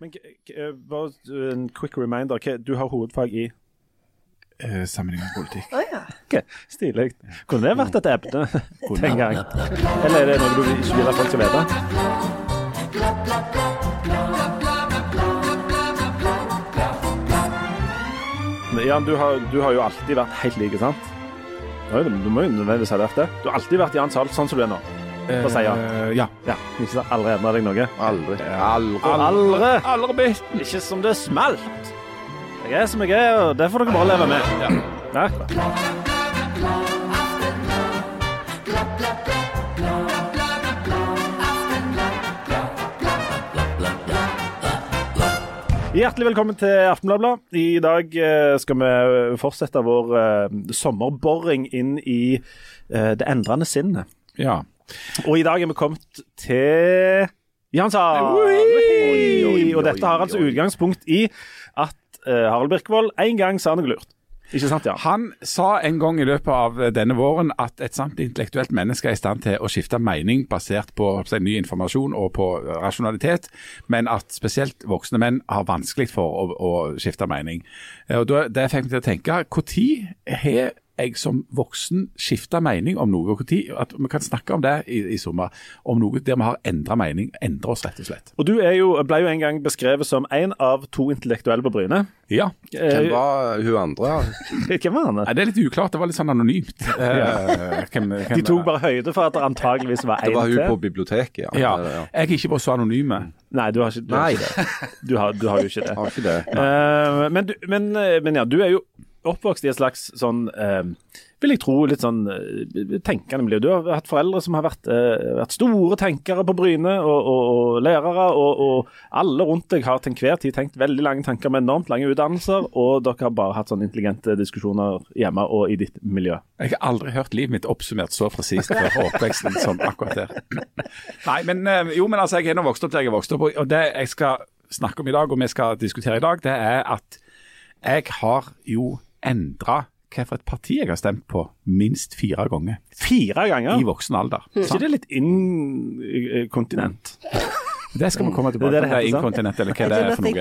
Men k- k- eh, bare en quick reminder. Du har hovedfag i Eh, Sammenligningspolitikk. Å ja. Ok, Stilig. Kunne det vært et ebne den gang? Eller er det noe du ikke vil at folk skal vite? Men Jan, du har, du har jo alltid vært helt lik, sant? Du må jo nødvendigvis ha vært det. Du har alltid vært Jan Sahl sånn som du er nå. Hva seier. jeg? Eh, ja. Ja, Ikke? Aldri endra deg noe? Aldri. Aldri. Aldri! Aldri. Ikke som det smalt. Jeg er som jeg er, og det får dere bare leve med. Ja. Ja. Hjertelig velkommen til Aftenbladet. I dag eh, skal vi fortsette vår eh, sommerboring inn i det endrende sinnet. Ja. Og i dag er vi kommet til Jansson. Og dette har altså utgangspunkt i at uh, Harald Birkvold en gang sa noe lurt. Ikke sant, Jan? Han sa en gang i løpet av denne våren at et sant intellektuelt menneske er i stand til å skifte mening basert på si, ny informasjon og på rasjonalitet, men at spesielt voksne menn har vanskelig for å, å skifte mening. Eh, Og Det fikk meg til å tenke når har jeg som voksen skifta mening om noe? og hvor tid- At vi kan snakke om det i, i sommer, om noe der vi har endra mening. Endra oss, rett og slett. Og du er jo, ble jo en gang beskrevet som en av to intellektuelle på Bryne. Ja. Hvem Eh, var hun andre? Hvem var han? Nei, Det er litt uklart. Det var litt sånn anonymt. Eh, hvem, hvem, De tok bare høyde for at det antageligvis var Det var hun på biblioteket, ja. Ja, jeg er ikke bare så anonyme. Nei, du har ikke, du har ikke det. Du har, du har jo ikke det. Har ikke det. Uh, men, du, men, eh, men ja, du er jo oppvokst i et slags sånn eh, vil jeg tro litt sånn eh, tenkende miljø. Du har hatt foreldre som har vært, eh, vært store tenkere på Bryne, og, og, og lærere. Og, og alle rundt deg har til enhver tid tenkt veldig lange tanker med enormt lange utdannelser, og dere har bare hatt sånn intelligente diskusjoner hjemme og i ditt miljø. Jeg har aldri hørt livet mitt oppsummert så presist fra oppveksten som akkurat der. Nei, men eh, jo, men altså, jeg er nå vokst opp der jeg er vokst opp, og det jeg skal snakke om i dag, og vi skal diskutere i dag, det er at jeg har jo endra hvilket parti jeg har stemt på minst fire ganger Fire ganger! i voksen alder. Er ikke det litt inkontinent? Det skal vi komme tilbake til, det er inkontinent eller hva det er for noe.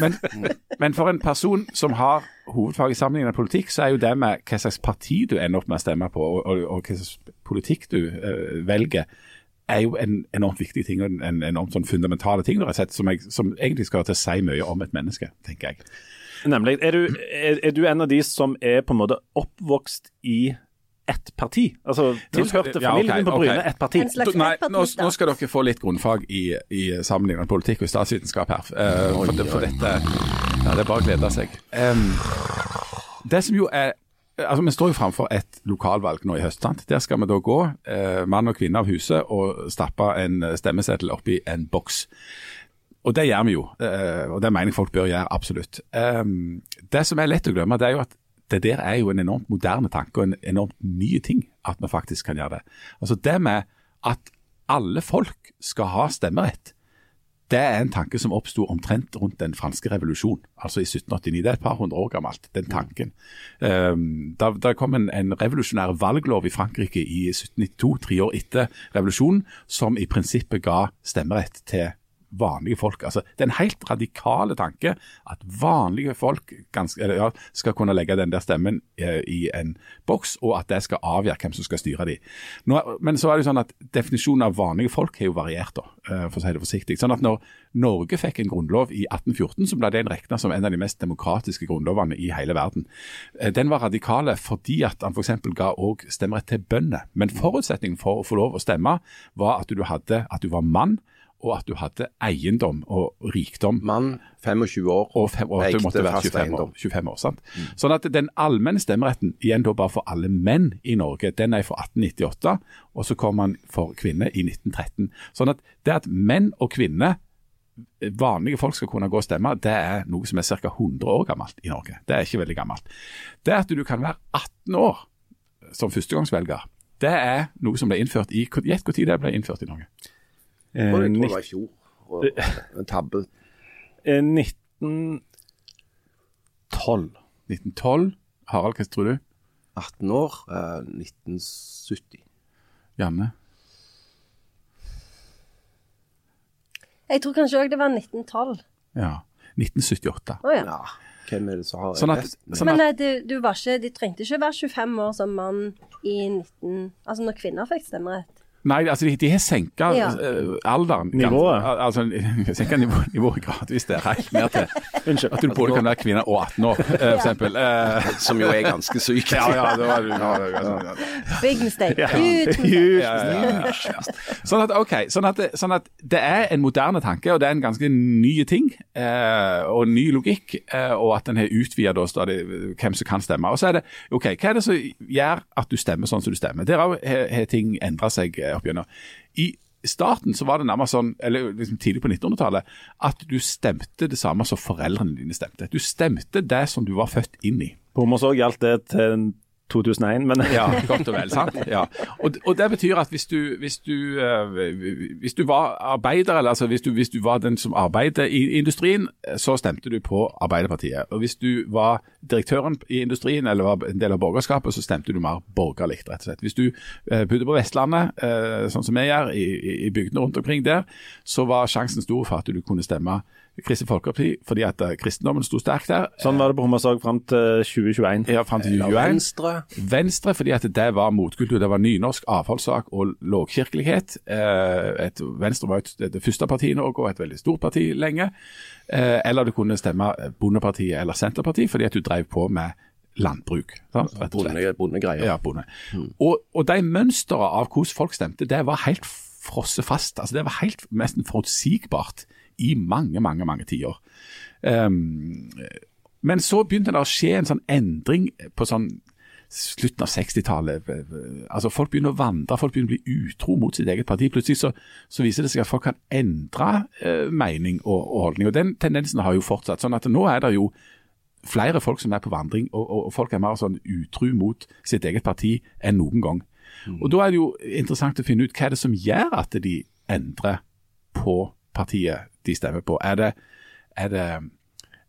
Men, men for en person som har hovedfag i sammenlignende politikk, så er jo det med hva slags parti du ender opp med å stemme på, og, og, og hva slags politikk du uh, velger, er jo en enormt viktig ting, og en, en enormt sånn fundamentale ting, rett og slett, som, jeg, som egentlig skal til å si mye om et menneske, tenker jeg. Nemlig. Er du, er, er du en av de som er på en måte oppvokst i ett parti? Altså tilhørte familien ja, okay, på Bryne okay. ett parti? En slags Nei, nå, nå skal dere få litt grunnfag i, i sammenlignet politikk og statsvitenskap her. eh, for, det, for dette ja, Det er bare å glede seg. Um, det som jo er Altså, Vi står jo framfor et lokalvalg nå i høst. sant? Der skal vi da gå, eh, mann og kvinne av huset, og stappe en stemmeseddel oppi en boks. Og det gjør vi jo, eh, og det mener jeg folk bør gjøre, absolutt. Det som er lett å glemme, det er jo at det der er jo en enormt moderne tanke og en enormt ny ting, at vi faktisk kan gjøre det. Altså Det med at alle folk skal ha stemmerett, det er en tanke som oppsto omtrent rundt den franske revolusjon, altså i 1789. Det er et par hundre år gammelt, den tanken. Um, da, da kom en, en revolusjonær valglov i Frankrike i 1792, tre år etter revolusjonen, som i prinsippet ga stemmerett til vanlige folk. Altså, det er en helt radikale tanke at vanlige folk ganske, eller, ja, skal kunne legge den der stemmen eh, i en boks, og at det skal avgjøre hvem som skal styre de. Nå, men så er det jo sånn at definisjonen av vanlige folk har jo variert, da, eh, for å si det forsiktig. Sånn at når Norge fikk en grunnlov i 1814, så ble den regna som en av de mest demokratiske grunnlovene i hele verden. Eh, Den var radikale fordi at han f.eks. ga òg stemmerett til bønder. Men forutsetningen for å få lov å stemme var at du, hadde, at du var mann, og at du hadde eiendom og rikdom. Mann 25 år. Og, fem, og at du måtte være 25 år. 25 år sant? Sånn at den allmenne stemmeretten, igjen da bare for alle menn i Norge, den er fra 1898, og så kom man for kvinner i 1913. Sånn at det at menn og kvinner, vanlige folk skal kunne gå og stemme, det er noe som er ca. 100 år gammelt i Norge. Det er ikke veldig gammelt. Det at du kan være 18 år som førstegangsvelger, det er noe som ble innført i Gjett når det ble innført i Norge. Eh, Og jeg tror det var i fjor. Og en tabbe. eh, 1912. 1912. Harald, hva tror du? 18 år. Eh, 1970. Janne? Jeg tror kanskje òg det var 1912. Ja. 1978. Oh, ja. Ja, hvem er det som har Sånn at, sånn Men at eh, du, du var ikke, de trengte ikke være 25 år som mann i 19... Altså når kvinner fikk stemmerett. Nei, altså de, de har senka Ja. eh, alderen. Nivået? Al- Altså, senka nivå, nivået gradvis der, helt ned til Unnskyld. at du både kan være kvinne og 18 år, f.eks. for eksempel. Eh, Som jo er ganske syk. ja, ja, det var, ja, ja, ja. Big mistake. Ja. Huge Ja, ja, ja, ja. Sånn at, ok, sånn at, det- sånn at det er en moderne tanke, og det er en ganske ny ting, eh, og ny logikk, eh, og at den har utvidet hvem som kan stemme. Og så er det, ok, hva er det som gjør at du stemmer sånn som du stemmer? Der har, har ting endret seg eh, opp gjennom. I starten så var det nærmest sånn, eller liksom tidlig på 1900-tallet, at du stemte det samme som foreldrene dine stemte. Du stemte det som du var født inn i. På Homers òg gjaldt det til 2001, men Ja, godt og vel, sant? Ja. Og, og det betyr at hvis du, hvis du, eh, hvis du var arbeider, eller altså hvis du, hvis du var den som arbeidet i industrien, eh, så stemte du på Arbeiderpartiet. Og hvis du var direktøren i industrien, eller var en del av borgerskapet, så stemte du mer borgerlig, rett og slett. Hvis du eh, bodde på Vestlandet, sånn som vi gjør, i- i bygdene rundt omkring der, så var sjansen stor for at du kunne stemme Kristelig Folkeparti, fordi at eh, kristendommen sto sterkt der. sånn var det på Homers òg fram til 2021. Ja, fram til 2021. Venstre. Venstre, fordi at det var motkultur. Det var nynorsk, avholdssak og lågkirkelighet. Eh, et, Venstre var et, det første partiet i Norge, og et veldig stort parti lenge. Eh, eller du kunne stemme Bondepartiet eller Senterpartiet, fordi at du drev på med landbruk. Sant? Rett og slett. Bondegreier. Ja, bonde. Og, og de mønstrene av hvordan folk stemte, det var helt frosset fast. Altså, det var helt nesten forutsigbart i mange, mange mange tiår. Um, men så begynte det å skje en sånn endring på sånn slutten av 60-tallet. Altså Folk begynner å vandre, folk begynner å bli utro mot sitt eget parti. Plutselig så, så viser det seg at folk kan endre eh, mening og, og holdning. og Den tendensen har jo fortsatt. sånn at nå er det jo flere folk som er på vandring, og, og, og folk er mer sånn utro mot sitt eget parti enn noen gang. Og Da er det jo interessant å finne ut hva er det som gjør at de endrer på partiet de stemmer på. Er det, er det,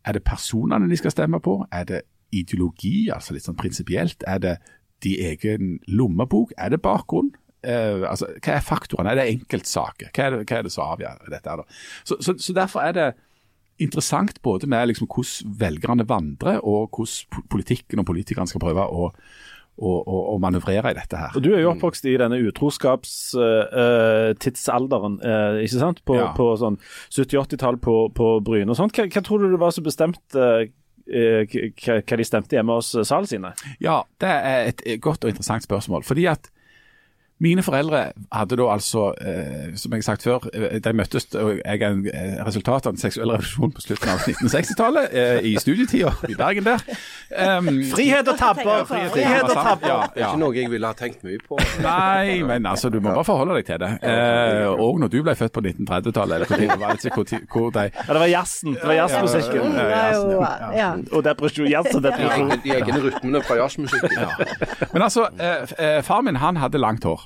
er det personene de skal stemme på? Er det ideologi, altså litt sånn prinsipielt? Er det de egen lommebok? Er det bakgrunn? Eh, altså, hva er faktorene? Er det enkeltsaker? Hva hva er det som avgjør dette? da? Så, så, så Derfor er det interessant både med liksom hvordan velgerne vandrer, og hvordan politikken og politikerne skal prøve å, å, å, å manøvrere i dette her. Og Du er jo oppvokst i denne utroskapstidsalderen, uh, ikke sant? På, Ja. på sånn 70-80-tall på, på Bryne og sånt. Hva, hva tror du det var som bestemte uh, hva, de stemte hjemme hos eh, Sal sine? Ja, det er et et godt og interessant spørsmål. Fordi at mine foreldre hadde da altså, eh, som jeg har sagt før, eh, de møttes og jeg er en eh, resultat av en seksuell revolusjon på slutten av 1960-tallet, eh, i studietida i Bergen der. Um, Frihet og tabber! Frihet og tabber! Ja, Det er ikke noe jeg ville ha tenkt mye på. Nei, men altså, du må bare forholde deg til det. Eh, og når du ble født på 1930-tallet, eller hvor det var, ikke hvor, hvor de Ja, det var jazzen. Det var jazzmusikken. Ja. Og depresjon, jazz og depresjon. De egne rytmene fra jazzmusikken. Men altså, eh, far min han hadde langt hår.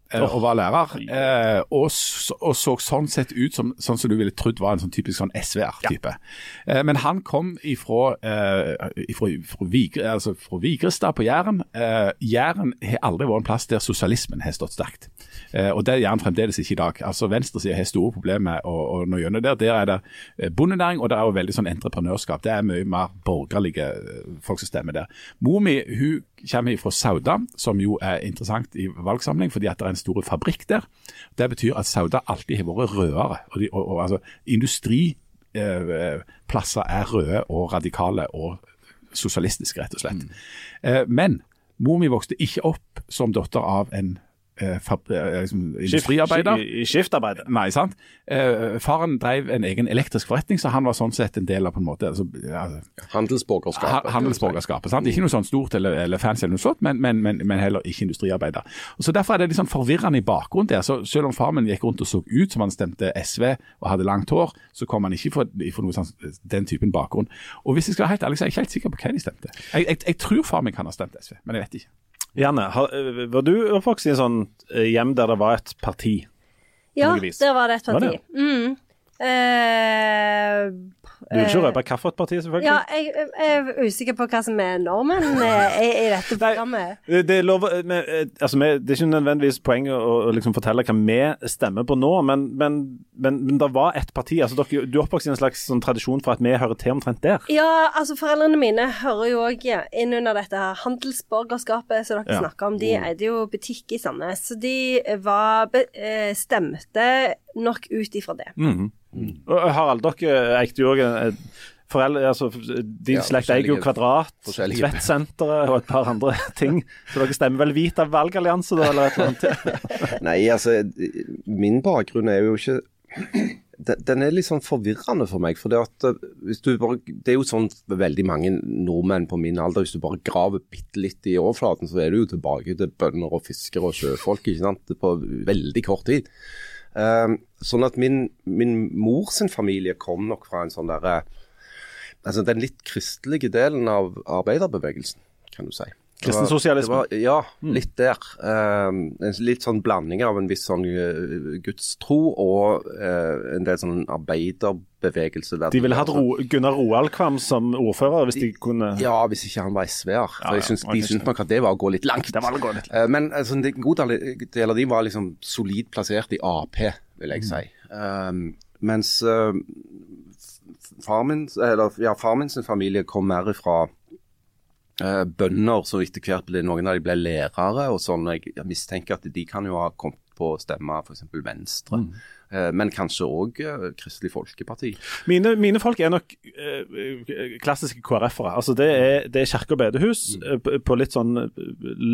eh, Og var lærer, eh, og, og så sånn sett ut som sånn som du ville trodd var en sånn typisk sånn SVR-type. Eh, Men han kom ifra, eh, ifra, ifra, Vigre, altså fra Vigrestad på Jæren. Eh, Jæren har aldri vært en plass der sosialismen har stått sterkt. Eh, Og det gjør han fremdeles ikke i dag. Altså Venstresida har store problemer med å, å nå gjennom der. Der er det bondenæring, og det er jo veldig sånn entreprenørskap. Det er mye mer borgerlige folk som stemmer der. Mor mi hun kommer fra Sauda, som jo er interessant i valgsamling, fordi at det er en stor fabrikk der. Det betyr at Sauda alltid har vært rødere. og, de, og, og altså Industriplasser er røde og radikale og sosialistiske, rett og slett. Eh, men mor mi vokste ikke opp som datter av en eh, eh, liksom industriarbeider. I. Nei, sant? Eh, faren drev en egen elektrisk forretning, så han var sånn sett en del av på en måte altså, ja, Handelsborgerskapet. handelsborgerskapet. sant? Ikke noe sånn stort eller, eller fancy, eller noe sånt, men, men, men, men heller ikke industriarbeider. Og så Derfor er det litt sånn forvirrende i bakgrunnen der. så Selv om faren min gikk rundt og så ut som han stemte SV og hadde langt hår, så kom han ikke fra, fra noe sånn, den typen bakgrunn. Og hvis jeg skal være helt ærlig, så er jeg ikke helt sikker på hva de stemte. Jeg, jeg, jeg tror far min kan ha stemt SV, men jeg vet ikke. Janne, var du oppvokst i en sånn eh, hjem der det var et parti? Ja, der var det et parti. det? Mm. Eh, Du vil ikke røpe hvilket selvfølgelig? Ja, jeg, jeg er usikker på hva som er normen eh, i, i dette programmet. Det, det, er lov, med, altså, med, det er ikke nødvendigvis poeng å, å liksom fortelle hva vi stemmer på nå, men, men, men, men det var ett parti. altså dere, Du er oppvokst i en slags sånn, tradisjon for at vi hører til omtrent der? Ja, altså foreldrene mine hører jo òg inn under dette her handelsborgerskapet som dere Ja. snakker om. De eide jo butikk i Sandnes, så de var, eh, stemte nok ut ifra det. Mm. Og Harald, dere eikte jo òg Foreldre, altså, Din Ja, slekt eier jo Kvadrat, Tvettsenteret og et par andre ting. Så dere stemmer vel Vita valgallianse, da, eller et eller annet? Nei, altså, min bakgrunn er jo ikke den, er litt sånn forvirrende for meg. for det at eh, hvis du bare, det er jo sånn veldig mange nordmenn på min alder, hvis du bare graver bitte litt i overflaten, så er du jo tilbake til bønder og fiskere og sjøfolk ikke sant, på veldig kort tid. Eh, sånn at min, min mor sin familie kom nok fra en sånn derre altså Den litt kristelige delen av arbeiderbevegelsen, kan du si. Kristensosialisme. Ja, litt der. Um, en litt sånn blanding av en viss sånn eh, gudstro og uh, en del sånn arbeiderbevegelse. De ville hatt Ro, Gunnar Roaldkvam som ordfører, hvis de kunne Ja, hvis ikke han var SV-er. Ja, ja, de syntes nok at det var å gå litt langt. Det var å gå litt Uh, Men altså, en god del, av de var liksom solid plassert i Ap, vil jeg si. Um, mens far min, eller, ja, far min sin familie kom mer ifra bønder som etter hvert ble noen av de ble lærere og sånn. Jeg, mistenker at de kan jo ha kommet på å stemme f.eks. Venstre. Mm. men kanskje òg Kristelig Folkeparti. Mine, mine folk er nok eh, klassiske KrF-ere. Altså det er, det er kirke og bedehus mm. på- litt sånn eh,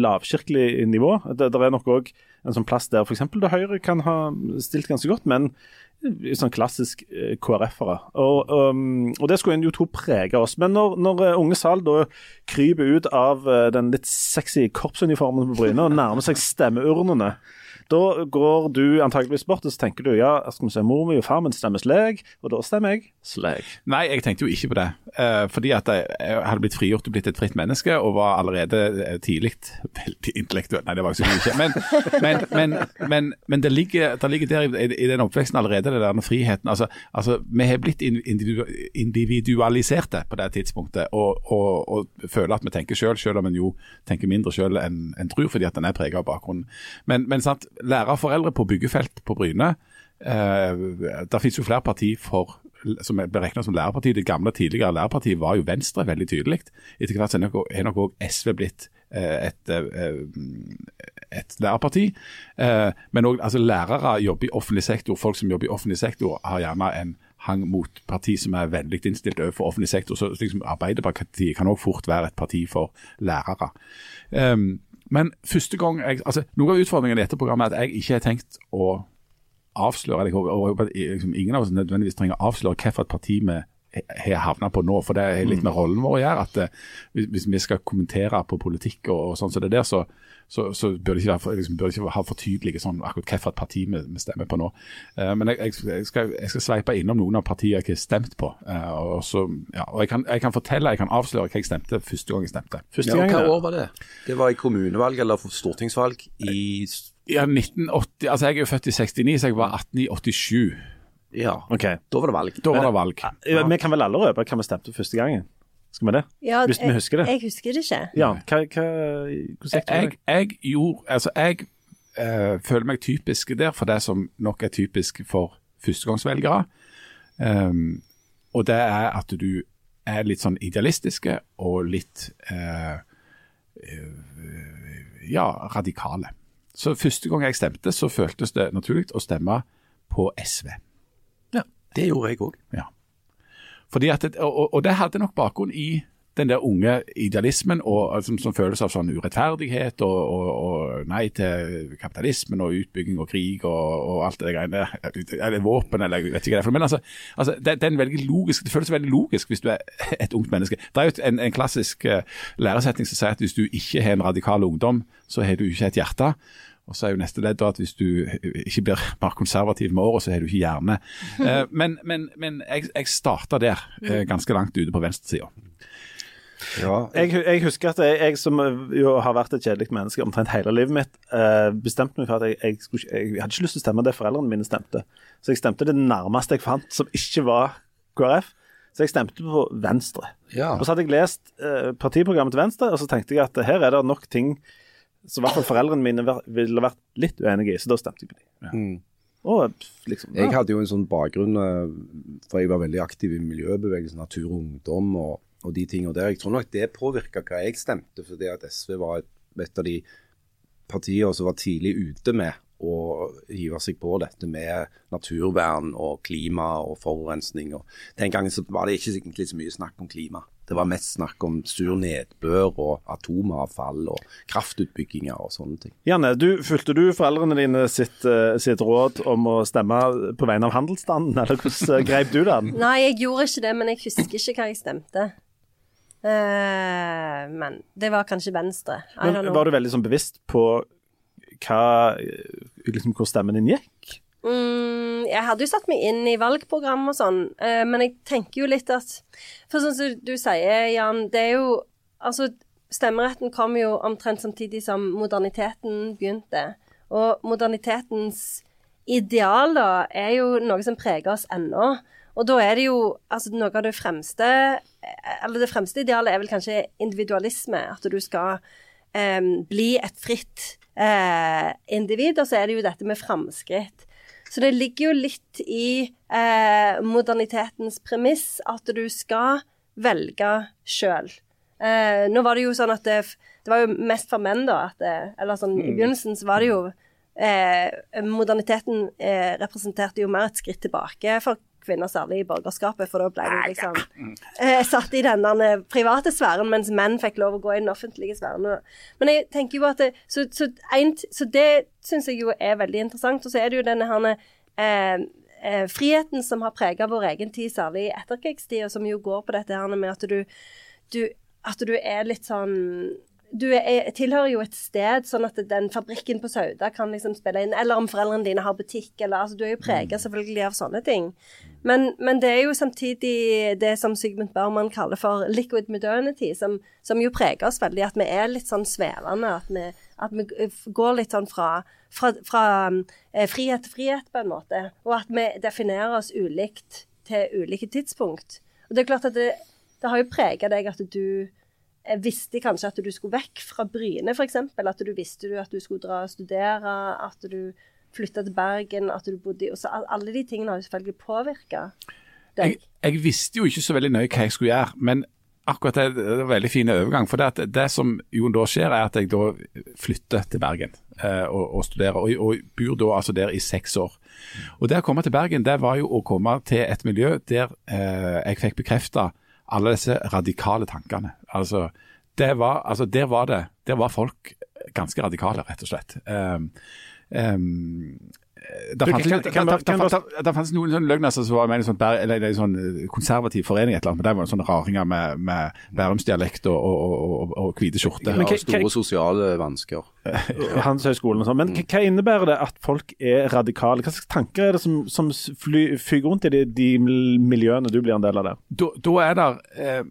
lavkirkelig nivå. Det, det er nok òg en sånn plass der f.eks. Høyre kan ha stilt ganske godt, men eh, sånn klassisk eh, KrF-ere. Og, um, og det skulle en jo tro prege oss. Men når, når eh, unge Sal da kryper ut av eh, den litt sexy korpsuniformen på Bryne og nærmer seg stemmeurnene da går du antageligvis bort og så tenker du ja, skal vi se, mor mi og far min stemmer leg, og da stemmer jeg sleg. Nei, jeg tenkte jo ikke på det. Eh, fordi at jeg, hadde blitt frigjort og blitt et fritt menneske, og var allerede eh, tidlig veldig intellektuell. Nei, det var jeg selvfølgelig ikke. Men, men, men, men, det, ligger, det ligger der i, den oppveksten allerede, det der med friheten. Altså, altså vi har blitt individualiserte på det tidspunktet, og, og, og føler at vi tenker selv, selv om en jo tenker mindre sjøl enn en tror, fordi at en er preget av bakgrunnen. Men, men sant, lærerforeldre på byggefelt på Bryne Uh, Det finnes jo flere parti for som ble regna som lærerparti. Det gamle, tidligere lærerpartiet var jo Venstre veldig tydelig. Etter hvert er nok- er òg SV blitt eh, et, eh, et lærerparti. Eh, Men òg altså, lærere jobber i offentlig sektor. Folk som jobber i offentlig sektor har gjerne en hang mot parti som er veldig innstilt overfor offentlig sektor. Så liksom, Arbeiderpartiet kan òg fort være et parti for lærere. Men første gang jeg, altså Noe av utfordringen i dette programmet er at jeg ikke har tenkt å avsløre eller, og, håper at liksom, Ingen av oss nødvendigvis trenger å avsløre hvilket parti vi har havna på nå. For det er litt med rollen vår å gjøre. at eh, hvis, vi skal kommentere på politikk og, og sånn som det der, så, så, så bør det ikke, være for, liksom, bør det ikke ha for tydelige sånn akkurat hvilket parti vi, vi stemmer på nå. Uh, men jeg, jeg, skal, jeg skal sveipe innom noen av partiene jeg har stemt på. Uh, og så, ja, og jeg kan, jeg kan fortelle, jeg kan avsløre hva jeg stemte første gang jeg stemte. Første Ja, og hva år var det? Det var i kommunevalg eller stortingsvalg i Ja, 1980, altså Jeg er jo født i 69, så jeg var 18 i 87. Ja, Ok. da var det valg. Da var det valg. Ja, Vi kan vel alle røpe hva vi stemte første gangen? Skal vi det? Ja, Hvis vi husker det. Jeg, husker det ikke. Ja, hva, hva, hvordan gikk det? Jeg, jeg gjorde Altså, jeg eh, føler meg typisk der for det som nok er typisk for førstegangsvelgere. Um, og det er at du er litt sånn idealistiske og litt eh, eh, ja, radikale. Så første gang jeg stemte, så føltes det naturlig å stemme på SV. Ja, Det gjorde jeg òg. Ja. Det- og, og det hadde nok bakgrunn i den der unge idealismen og, altså, som føles av sånn urettferdighet og, og, nei til kapitalismen og utbygging og krig og, alt det greiene. Eller våpen, eller jeg vet ikke hva det er. Men altså, altså det, det, logisk, det føles veldig logisk hvis du er et ungt menneske. Det er jo en, en klassisk uh, læresetning som sier at hvis du ikke har en radikal ungdom, så har du ikke et hjerte. Og så er jo neste ledd at hvis du ikke blir mer konservativ med året, så har du ikke hjerne. Eh, men men, men jeg, jeg starta der, eh, ganske langt ute på venstresida. Ja, Jeg, jeg husker at jeg, jeg som jo har vært et kjedelig menneske omtrent hele livet mitt, eh, bestemte meg for at jeg, jeg, skulle, jeg hadde ikke lyst til å stemme det foreldrene mine stemte. Så jeg stemte det nærmeste jeg fant som ikke var KrF. Så jeg stemte på Venstre. Ja. Og så hadde jeg lest eh, partiprogrammet til Venstre, og så tenkte jeg at her er det nok ting som i hvert fall foreldrene mine ville vært litt uenige i, så da stemte jeg på dem. Mm. Og liksom Jeg hadde jo en sånn bakgrunn, eh, for jeg var veldig aktiv i miljøbevegelsen, natur og ungdom og, og de tingene der. Jeg tror nok det påvirka hva jeg stemte, fordi at SV var et, et av de partiene som var tidlig ute med å hive seg på dette med naturvern og klima og forurensning. Og den gangen så var det ikke egentlig så mye snakk om klima. Det var mest snakk om sur nedbør og atomavfall og kraftutbygginger og sånne ting. Janne, du, fulgte du foreldrene dine sitt, eh, sitt råd om å stemme på vegne av handelsstanden, eller hvordan grep greip du den? Nei, jeg gjorde ikke det, men jeg husker ikke hva jeg stemte. Uh, men det var kanskje Venstre. Men var du veldig sånn bevisst på hva, eh, liksom, hvor stemmen din gikk? Mm, jeg hadde jo satt meg inn i valgprogram og sånn, eh, men jeg tenker jo litt at For sånn som du sier, Jan, det er jo Altså, stemmeretten kom jo omtrent samtidig som moderniteten begynte. Og modernitetens ideal, da, er jo noe som preger oss ennå. Og da er det jo altså noe av det fremste Eller det fremste idealet er vel kanskje individualisme. At du skal eh, bli et fritt eh, individ. Og så er det jo dette med framskritt. Så det ligger jo litt i eh, modernitetens premiss at du skal velge sjøl. Eh, nå var det jo sånn at det, det var jo mest for menn, da. Det, eller sånn, I begynnelsen så var det jo eh, Moderniteten eh, representerte jo mer et skritt tilbake for kvinner, særlig i borgerskapet, for da ble de liksom eh, satt i den der eh, private sfæren, mens menn fikk lov å gå i den offentlige sfæren. Men jeg tenker jo at det, Så, så, en, så det syns jeg jo er veldig interessant. Og så er det jo denne her eh, eh, friheten som har prega vår egen tid, særlig i etterkrigstida, som jo går på dette her med at du, du at du er litt sånn Du er, tilhører jo et sted, sånn at den fabrikken på Sauda kan liksom spille inn. Eller om foreldrene dine har butikk, eller altså Du er jo prega selvfølgelig av sånne ting. Men, men det er jo samtidig det som Sigmund Baumann kaller for liquid modernity, som, som jo preger oss veldig. At vi er litt sånn svevende. At vi, at vi går litt sånn fra, fra, fra eh, frihet til frihet, på en måte. Og at vi definerer oss ulikt til ulike tidspunkt. Og det er klart at det, det har jo prega deg at du visste kanskje at du skulle vekk fra Bryne, f.eks. At du visste at du skulle dra og studere, at du flytta til Bergen, at du bodde i Alle de tingene har jo selvfølgelig påvirka deg. Jeg, jeg visste jo ikke så veldig nøye hva jeg skulle gjøre, men akkurat det, det er en veldig fin overgang. For det, det som jo da skjer, er at jeg da flytter til Bergen eh, og, og studerer, og, og bor da altså der i seks år. Og Det å komme til Bergen, det var jo å komme til et miljø der eh, jeg fikk bekrefta alle disse radikale tankene. Altså, var, altså der var det, der var folk ganske radikale, rett og slett. Um, um, det fantes, det, det, det, det, det noen sånne løgner som var med i en sånn, sånn konservativ forening, et eller annet, men det var sånne raringer med, med bærumsdialekt og, og, og, og, og hvite skjorter. Ja, store hva- sosiale vansker. Handelshøyskolen og sånn. Men hva- innebærer det at folk er radikale? Hva slags tanker er det som, som fly, fyker rundt i de, de miljøene du blir en del av der? da, da er det eh,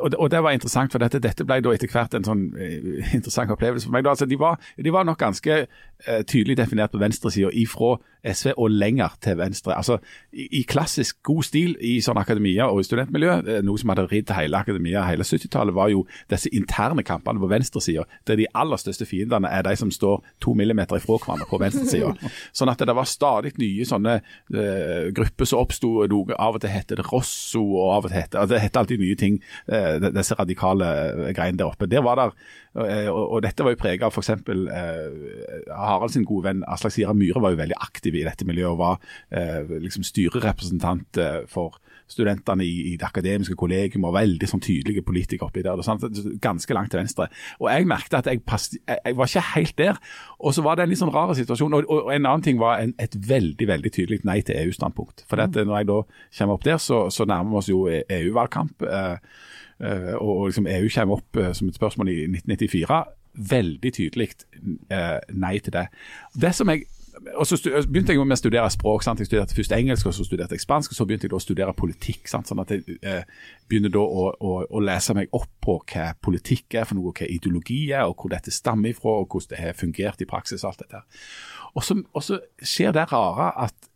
og, og det var interessant, for dette, dette ble da etter hvert en sånn eh, interessant opplevelse for meg. Altså, de, var, de var nok ganske uh, tydelig definert på venstresida ifra SV og lenger til venstre. Altså, i, I klassisk god stil i sånn akademia og i studentmiljø, eh, noe som hadde ridd hele akademia hele 70-tallet, var jo disse interne kampene på venstresida, der de aller største fiendene er de som står to millimeter ifra hverandre på venstresida. sånn at det var stadig nye sånne uh, grupper som oppsto. Av og til heter det Rosso, og av og til het altså, det heter alltid nye ting. uh, disse radikale greiene der oppe. Der var der, uh, og, og dette var jo preget av f.eks. Harald sin gode venn Aslak Sira Myhre var jo veldig aktiv i dette miljøet og var eh, liksom styrerepresentant eh, for studentene i, i det akademiske kollegium og veldig sånn tydelige politikere oppi der. Sant? Ganske langt til venstre. Og jeg merket at jeg, pass, jeg, var ikke helt der. Og så var det en litt sånn rar situasjon. Og, og, en annen ting var en, et veldig veldig tydelig nei til EU-standpunkt. For at, når jeg da kommer opp der, så, så nærmer vi oss jo EU-valgkamp. Eh, eh, og, og liksom EU kommer opp eh, som et spørsmål i 1994. Veldig tydelig eh, nei til det. Det som jeg og så begynte jeg med å studere språk. Sant? Jeg studerte først engelsk, og så studerte jeg spansk, og så begynte jeg da å studere politikk. Sant? Sånn at jeg eh, begynner da å, å, å lese meg opp på hva politikk er for noe, hva ideologi er, og hvor dette stammer ifra, og hvordan det har fungert i praksis. alt dette. Og så, og så skjer det rare at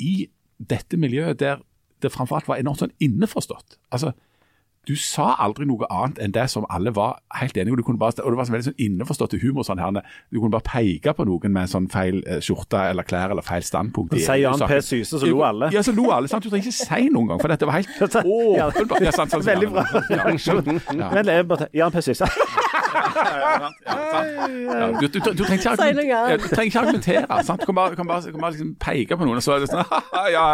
i dette miljøet der det framfor alt var enormt sånn innforstått. Altså, du sa aldri noe annet enn det som alle var helt enige om. Og det var veldig sånn innforstått humor. sånn her, Du kunne bare peke på noen med en sånn feil eh, skjorte eller klær eller feil standpunkt. Så sier Jan P. Syse, så lo alle. Ja, så lo alle. sant? Du trenger ikke si noen gang, for dette var helt åpenbart. Ja, sånn, Veldig bra Ja, Men bare Jan P. Syse. Du, du, du, trenger ikke argumentere. Du trenger ikke argumentere sant? Du kan bare, kan bare, kan bare liksom peke på noen, og så er det sånn Ja, ja,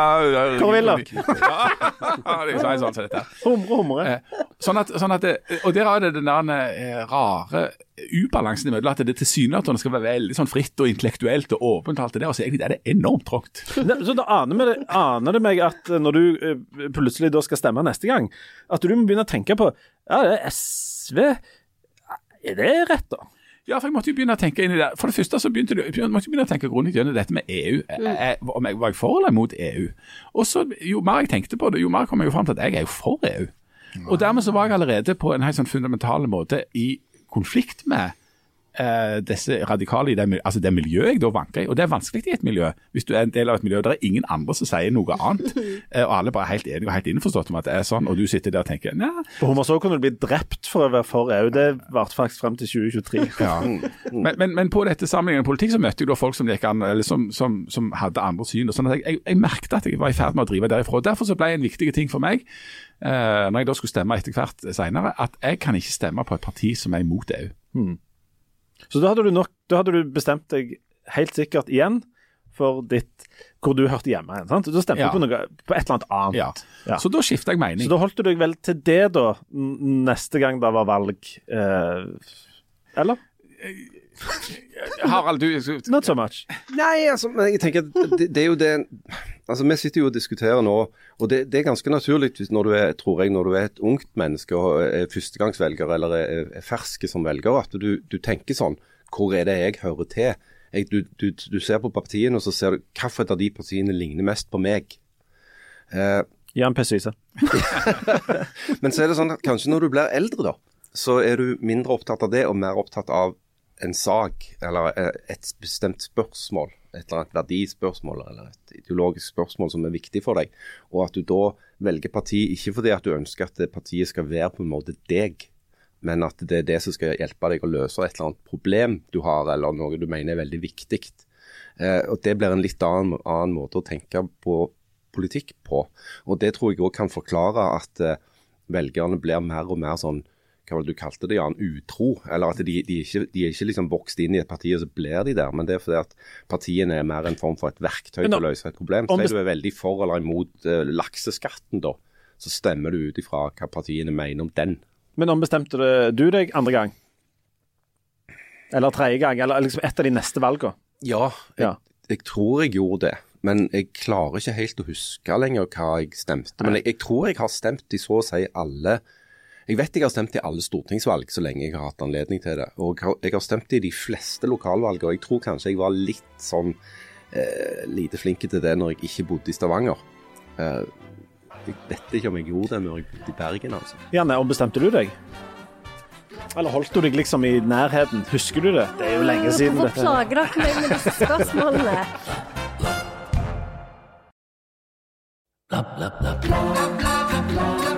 er sånn. Humre, humre. Sånn at, sånn at det, og der er det den der eh, rare ubalansen imellom at det tilsynelatende skal være veldig sånn fritt og intellektuelt og åpent, og alt det der, og så egentlig er det enormt trått. Så da aner, det, aner det meg at når du uh, plutselig da skal stemme neste gang, at du må begynne å tenke på ja, det er SV Er det rett, da? Ja, for jeg måtte jo begynne å tenke inn i det. For det første så begynte du, jeg måtte begynne å tenke grundig gjennom dette med EU. Jeg, om jeg var jeg for eller mot EU? Og så, Jo mer jeg tenkte på det, jo mer kom jeg jo fram til at jeg er jo for EU. Og dermed så var jeg allerede på en helt sånn fundamental måte i konflikt med eh, disse radikale i det, altså det miljøet jeg da vanker i. Og det er vanskelig i et miljø, hvis du er en del av et miljø. der er ingen andre som sier noe annet. Eh, og alle bare er helt enige og helt innforstått om at det er sånn, og du sitter der og tenker nei. På Hummerså kunne du bli drept for å være for EU. Det varte faktisk frem til 2023. Ja. Men, men, men, på dette sammenlignet politikk så møtte jeg da folk som, gikk an, eller som, som, som hadde andre syn. og sånn at jeg, jeg, jeg merket at jeg var i ferd med å drive derifra. og Derfor så ble en viktig ting for meg Uh, når jeg da skulle stemme etter hvert senere, at jeg kan ikke stemme på et parti som er imot EU. Hmm. Så da hadde du nok, da hadde du bestemt deg helt sikkert igjen for ditt, hvor du hørte hjemme. sant? Da stemte ja. du på, noe, på et eller annet annet. Ja. ja. Så da skifta jeg mening. Så da holdt du deg vel til det, da, neste gang det var valg? Eh, eller? Harald, du Not so much. Nei, altså, men jeg tenker det, det er jo det Altså, Vi sitter jo og diskuterer nå, og det, det, er ganske naturlig når du er, tror jeg, når du er et ungt menneske og er førstegangsvelger eller er, er ferske som velger, at du, du, tenker sånn Hvor er det jeg hører til? Jeg, du, du, du, ser på partiene, og så ser du hvilket av de partiene ligner mest på meg. Eh, Jan Pessise. Men så er det sånn at kanskje når du blir eldre, da, så er du mindre opptatt av det og mer opptatt av en sak eller eh, et bestemt spørsmål et eller annet verdispørsmål eller et ideologisk spørsmål som er viktig for deg, og at du da velger parti ikke fordi at du ønsker at partiet skal være på en måte deg, men at det er det som skal hjelpe deg å løse et eller annet problem du har, eller noe du mener er veldig viktig. Eh, og Det blir en litt annen, annen, måte å tenke på politikk på. Og Det tror jeg òg kan forklare at eh, velgerne blir mer og mer sånn hva var det du kalte det, Jan, utro. Eller at de, de, ikke, de er ikke liksom vokst inn i et parti, og så blir de der. Men det er fordi at partiene er mer en form for et verktøy til å løse et problem. Så er du er veldig for eller imot uh, lakseskatten, da, så stemmer du ut ifra hva partiene mener om den. Men ombestemte du deg andre gang? Eller tredje gang? Eller liksom et av de neste valgene? Ja, jeg, ja. jeg tror jeg gjorde det. Men jeg klarer ikke helt å huske lenger hva jeg stemte. Men jeg, jeg tror jeg har stemt i så å si alle jeg vet jeg har stemt i alle stortingsvalg så lenge jeg har hatt anledning til det. Og jeg har stemt i de fleste lokalvalg, og jeg tror kanskje jeg var litt sånn eh, lite flink til det når jeg ikke bodde i Stavanger. Eh, jeg vet ikke om jeg gjorde det når jeg bodde i Bergen, altså. Janne, ombestemte du deg? Eller holdt du deg liksom i nærheten? Husker du det? Det er jo lenge siden. Hvorfor plager dere meg med disse spørsmålene? Bla, bla, bla, bla.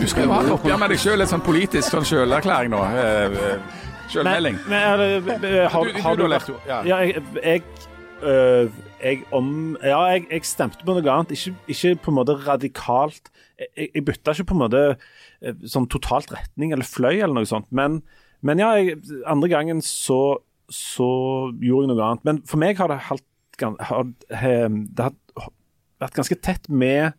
Du skal jo ha et oppgjør med deg sjøl, et sånn politisk sånn sjølerklæring nå. Eh, Men, sjølmelding. Har, har du lært Ja, jeg, jeg, øh, jeg, om, ja, jeg, jeg, stemte på noe annet. Ikke, ikke på en måte radikalt. Jeg, jeg bytta ikke på en måte sånn totalt retning eller fløy eller noe sånt. Men, men ja, andre gangen så, så, gjorde jeg noe annet. Men for meg har det, halt, har, det har vært ganske tett med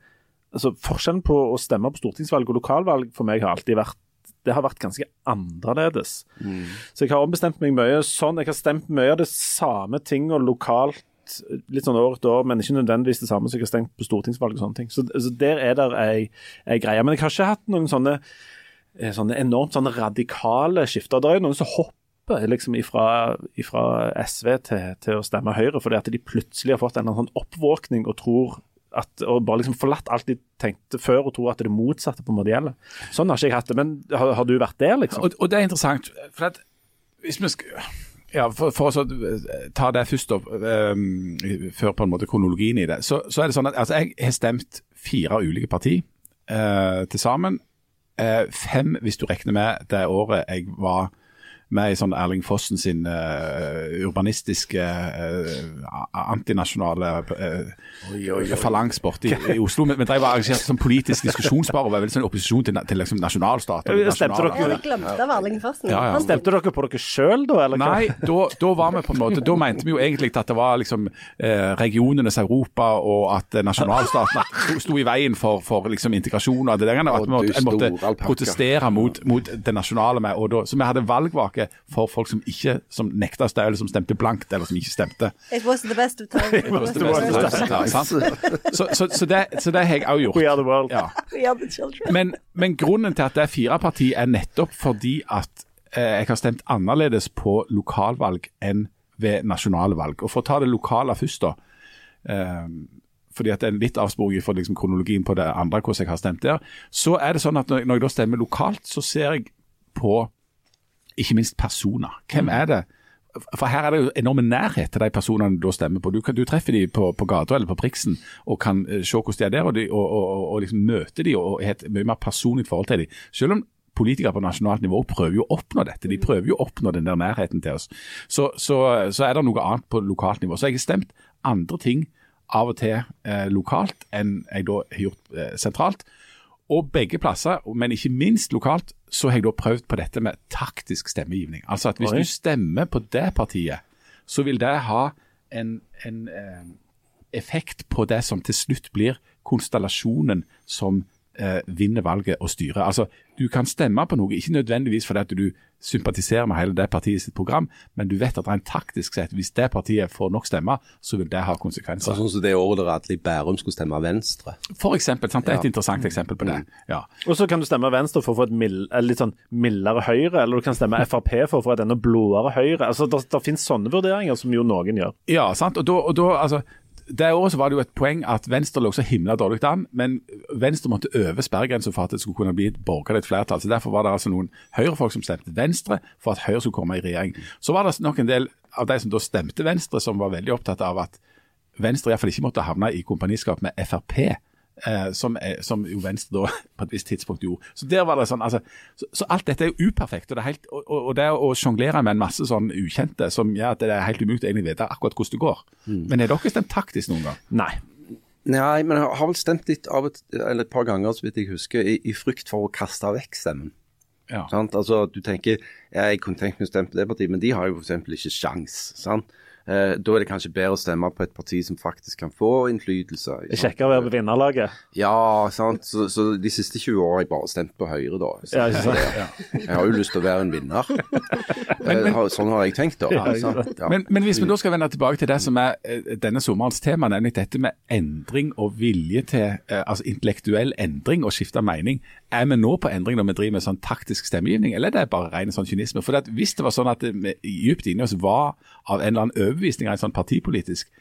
altså Forskjellen på å stemme på stortingsvalg og lokalvalg for meg har alltid vært det har vært ganske annerledes. Mm. Så jeg har ombestemt meg mye sånn. Jeg har stemt mye av det samme tinga lokalt litt sånn år etter år, men ikke nødvendigvis det samme som jeg har stemt på stortingsvalg og sånne ting. Så, altså, der er det ei, ei greie. Men jeg har ikke hatt noen sånne, eh, sånne enormt sånne radikale skifter. Det er jo noen som hopper liksom ifra, ifra SV til, til, å stemme Høyre, fordi at de plutselig har fått en sånn oppvåkning og tror at, og bare liksom forlatt alt de tenkte før og tror at det motsatte på en måte gjelder. Sånn har ikke jeg hatt det. Men har, har du vært der, liksom? Og, og, det er interessant. for at hvis vi skal Ja, For, for å eh, ta det først, opp, um, før på en måte kronologien i det. Så, så er det sånn at altså, Jeg har stemt fire ulike parti uh, til sammen. Uh, fem hvis du regner med det året jeg var med i sånn Erling Fossen sin uh, urbanistiske, uh, antinasjonale uh, falangs borte i, i, Oslo. Men, men drev og arrangerte sånn politisk diskusjonsbar og var veldig sånn opposisjon til, til liksom nasjonalstater. Stemte dere? Glemte Erling Fossen. Ja, ja. Stemte dere på dere sjøl, da? Eller? Nei, da, da, var vi på en måte Da mente vi jo egentlig at det var liksom regionenes Europa, og at nasjonalstaten sto i veien for, for liksom integrasjon og det der, og at vi måtte, måtte protestere mot, mot det nasjonale med. Og da, så vi hadde valgvake tilbake for folk som ikke som nekta å stemme, eller som stemte blankt, eller som ikke stemte. It was the best of time. så, så, så, det, har jeg òg gjort. We are the world. Ja. We are the children. Men, men, grunnen til at det er fire parti, er nettopp fordi at eh, jeg har stemt annerledes på lokalvalg enn ved nasjonale valg. Og For å ta det lokale først, da. Eh, fordi at det er en litt avsporing for liksom, kronologien på det andre, hvordan jeg har stemt der. Så er det sånn at når, når jeg da stemmer lokalt, så ser jeg på ikke minst personer. Hvem er det? For her er det jo enorme nærhet til de personene du stemmer på. Du, kan, du treffer dem på, på gata eller på Priksen og kan uh, se hvordan de er der, og, de, og, og, og liksom møte dem og har et mye mer personlig forhold til dem. Selv om politikere på nasjonalt nivå prøver jo å oppnå dette. De prøver jo å oppnå den der nærheten til oss. Så, så, så er det noe annet på lokalt nivå. Så jeg har stemt andre ting av og til eh, lokalt enn jeg da har gjort eh, sentralt. Og begge plasser, men ikke minst lokalt, så har jeg da prøvd på dette med taktisk stemmegivning. Altså at hvis Oi. du stemmer på det partiet, så vil det ha en, en eh, effekt på det som til slutt blir konstellasjonen som eh, vinner valget og styrer. Altså, Du kan stemme på noe, ikke nødvendigvis fordi at du sympatiserer med hele det partiet sitt program, men du vet at rent taktisk sett, hvis det partiet får nok stemmer, så vil det ha konsekvenser. Sånn som det året der Atle Bærum skulle stemme Venstre? For eksempel. Sant? Det er et ja. interessant eksempel på det. Ja. Og så kan du stemme Venstre for å få et mild, litt sånn mildere Høyre, eller du kan stemme Frp for å få et enda blåere Høyre. Altså, Det finnes sånne vurderinger som jo noen gjør. Ja, sant. Og da, og da altså, det året så var det jo et poeng at Venstre lå så himla dårlig an, men Venstre måtte øve sperregrensa for at det skulle kunne bli et borgerlig flertall. så Derfor var det altså noen Høyre-folk som stemte Venstre for at Høyre skulle komme i regjering. Så var det nok en del av de som da stemte Venstre, som var veldig opptatt av at Venstre iallfall ikke måtte havne i kompaniskap med Frp eh, som, er, som, jo Venstre da på et visst tidspunkt gjorde. Så der var det sånn, altså, så, så alt dette er jo uperfekt. Og det, er helt, og, og, og det å sjonglere med en masse sånn ukjente som gjør at det er helt umulig å egentlig vite akkurat hvordan det går. Mm. Men er dere stemt taktisk noen gang? Nei. Nei, men jeg har vel stemt litt av et, eller et par ganger, så vidt jeg husker, i, i frykt for å kaste vekk stemmen. Ja. Altså, du tenker jeg kunne tenkt meg å stemme på det partiet, men de har jo f.eks. ikke sjans. sant? Eh, da er det kanskje bedre å stemme på et parti som faktisk kan få innflytelse. Det er kjekkere å være på vinnerlaget? Ja, sant. Så, så, de siste 20 åra har jeg bare stemt på Høyre, da. Så, ja, jeg, jeg, har jo lyst til å være en vinner. men, men, eh, sånn har jeg tenkt, da. Ja. Men, men, hvis vi da skal vende tilbake til det som er eh, denne sommerens tema, nemlig dette med endring og vilje til eh, altså intellektuell endring og skifte mening. Er vi nå på endring når vi driver med sånn taktisk stemmegivning, eller er det bare ren sånn kynisme? For Hvis det var sånn at vi dypt inni oss var av en eller annen overbevisning en sånn partipolitisk,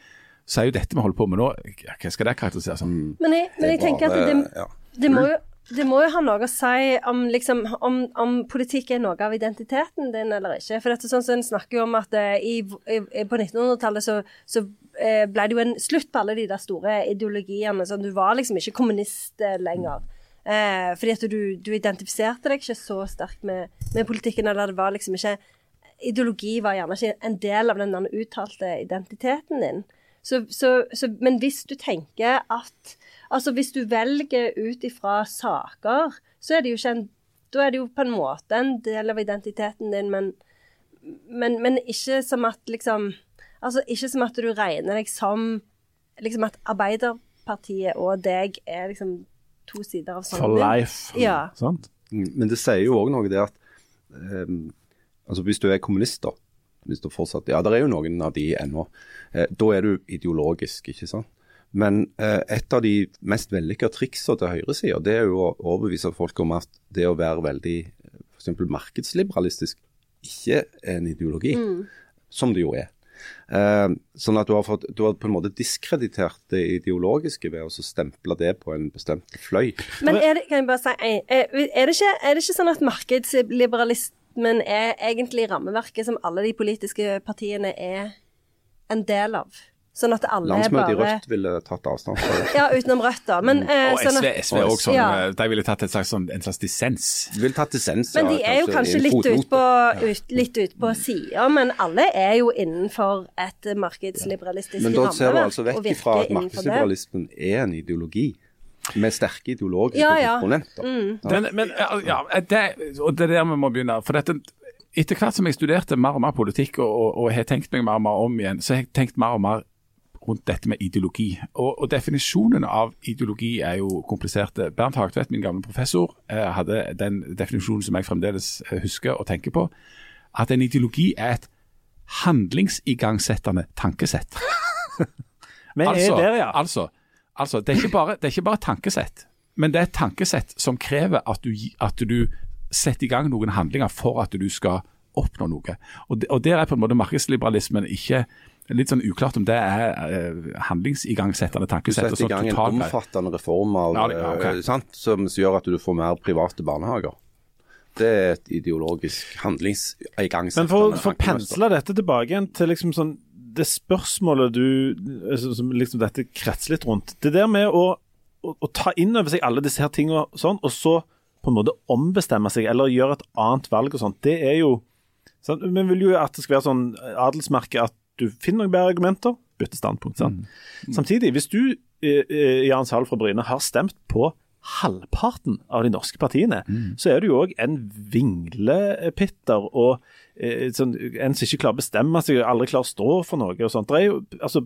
så er jo dette vi holder på med nå Hva skal det karakteriseres som? Mm. Men jeg, men jeg tenker at det, det, må jo, det må jo ha noe å si om, liksom, om, om, politikk er noe av identiteten din eller ikke. For dette sånn som En snakker jo om at uh, i, i, på 1900-tallet så, så uh, ble det jo en slutt på alle de der store ideologiene. sånn Du var liksom ikke kommunist uh, lenger. fordi at du, du, identifiserte deg ikke så sterkt med, med politikken, eller det var liksom ikke ideologi var gjerne ikke en del av den uttalte identiteten din. Så, så, så, men hvis du tenker at Altså, hvis du velger ut ifra saker, så er det jo ikke en Da er det jo på en måte en del av identiteten din, men, men, men ikke som at liksom Altså, ikke som at du regner deg som liksom at Arbeiderpartiet og deg er liksom to sider av samme For life. Ja. Sant? Mm, men det sier jo òg noe det at um, Altså Hvis du er kommunist, da. Hvis du fortsatt, ja, det er jo noen av de ennå. Eh, da er du ideologisk, ikke sant. Men eh, et av de mest vellykka triksene til høyresida, det er jo å overbevise folk om at det å være veldig f.eks. markedsliberalistisk ikke er en ideologi, mm. som det jo er. Eh, sånn at du har, fått, du har, på en måte diskreditert det ideologiske ved å stemple det på en bestemt fløy. Men er det, kan jeg bare si, er, det, ikke, er det ikke sånn at markedsliberalismen er egentlig rammeverket som alle de politiske partiene er en del av. Sånn at alle Landsmøtet bare... i Rødt ville tatt avstand fra det. Ja, utenom Rødt, da. Men, eh, Og sånn SV, at, SV SV også sånn, Ja. eh, de ville tatt et slags, sånn, en slags dissens. Vil tatt dissens, men de er jo kanskje kanskje litt ut på, ut, litt ut på sida, men alle er jo innenfor et markedsliberalistisk Men da ser du altså vekk ifra at markedsliberalismen er en ideologi med sterke ideologiske Ja, ja. komponenter. Men, men ja, ja, det, og det er der vi må begynne. For dette, etter hvert som jeg studerte mer og mer politikk og, og, og har tenkt meg mer og mer om igjen, så har jeg tenkt mer og mer rundt dette med ideologi. Og, og Definisjonen av ideologi er jo komplisert. Bernt Hagtvedt, min gamle professor, eh, hadde den definisjonen som jeg fremdeles eh, husker og tenker på. At en ideologi er et handlingsigangsettende tankesett. Men Altså, er der, ja. altså, altså det, er bare, det er ikke bare tankesett, men det er et tankesett som krever at du, at du setter i gang noen handlinger for at du skal oppnå noe. Og, det, og Der er på en måte markedsliberalismen ikke Litt sånn uklart om det er uh, handlingsigangsettende Du tankesett. Du setter i gang en omfattende reform av, Ja, det- okay. ok. eh, sant? som gjør at du får mer private barnehager. Det er et ideologisk handlingsigangsettende Men for, for å pensle dette tilbake igjen til liksom sånn det spørsmålet du altså, Som liksom dette kretser litt rundt. Det der med å, å, å ta inn over seg alle disse her tingene sånn, og så på en måte ombestemme seg eller gjøre et annet valg og sånt, det er jo sånn, Vi vil jo at det skal være sånn adelsmerke at du finner noen bedre argumenter, bytte standpunkt. sant? Samtidig, hvis du, eh, eh, Jan Sahl fra Bryne, har stemt på halvparten av de norske partiene, så er du jo òg en vinglepitter og eh, sånn, en som ikke klarer å bestemme seg, aldri klarer å stå for noe og sånt. Er jo, altså,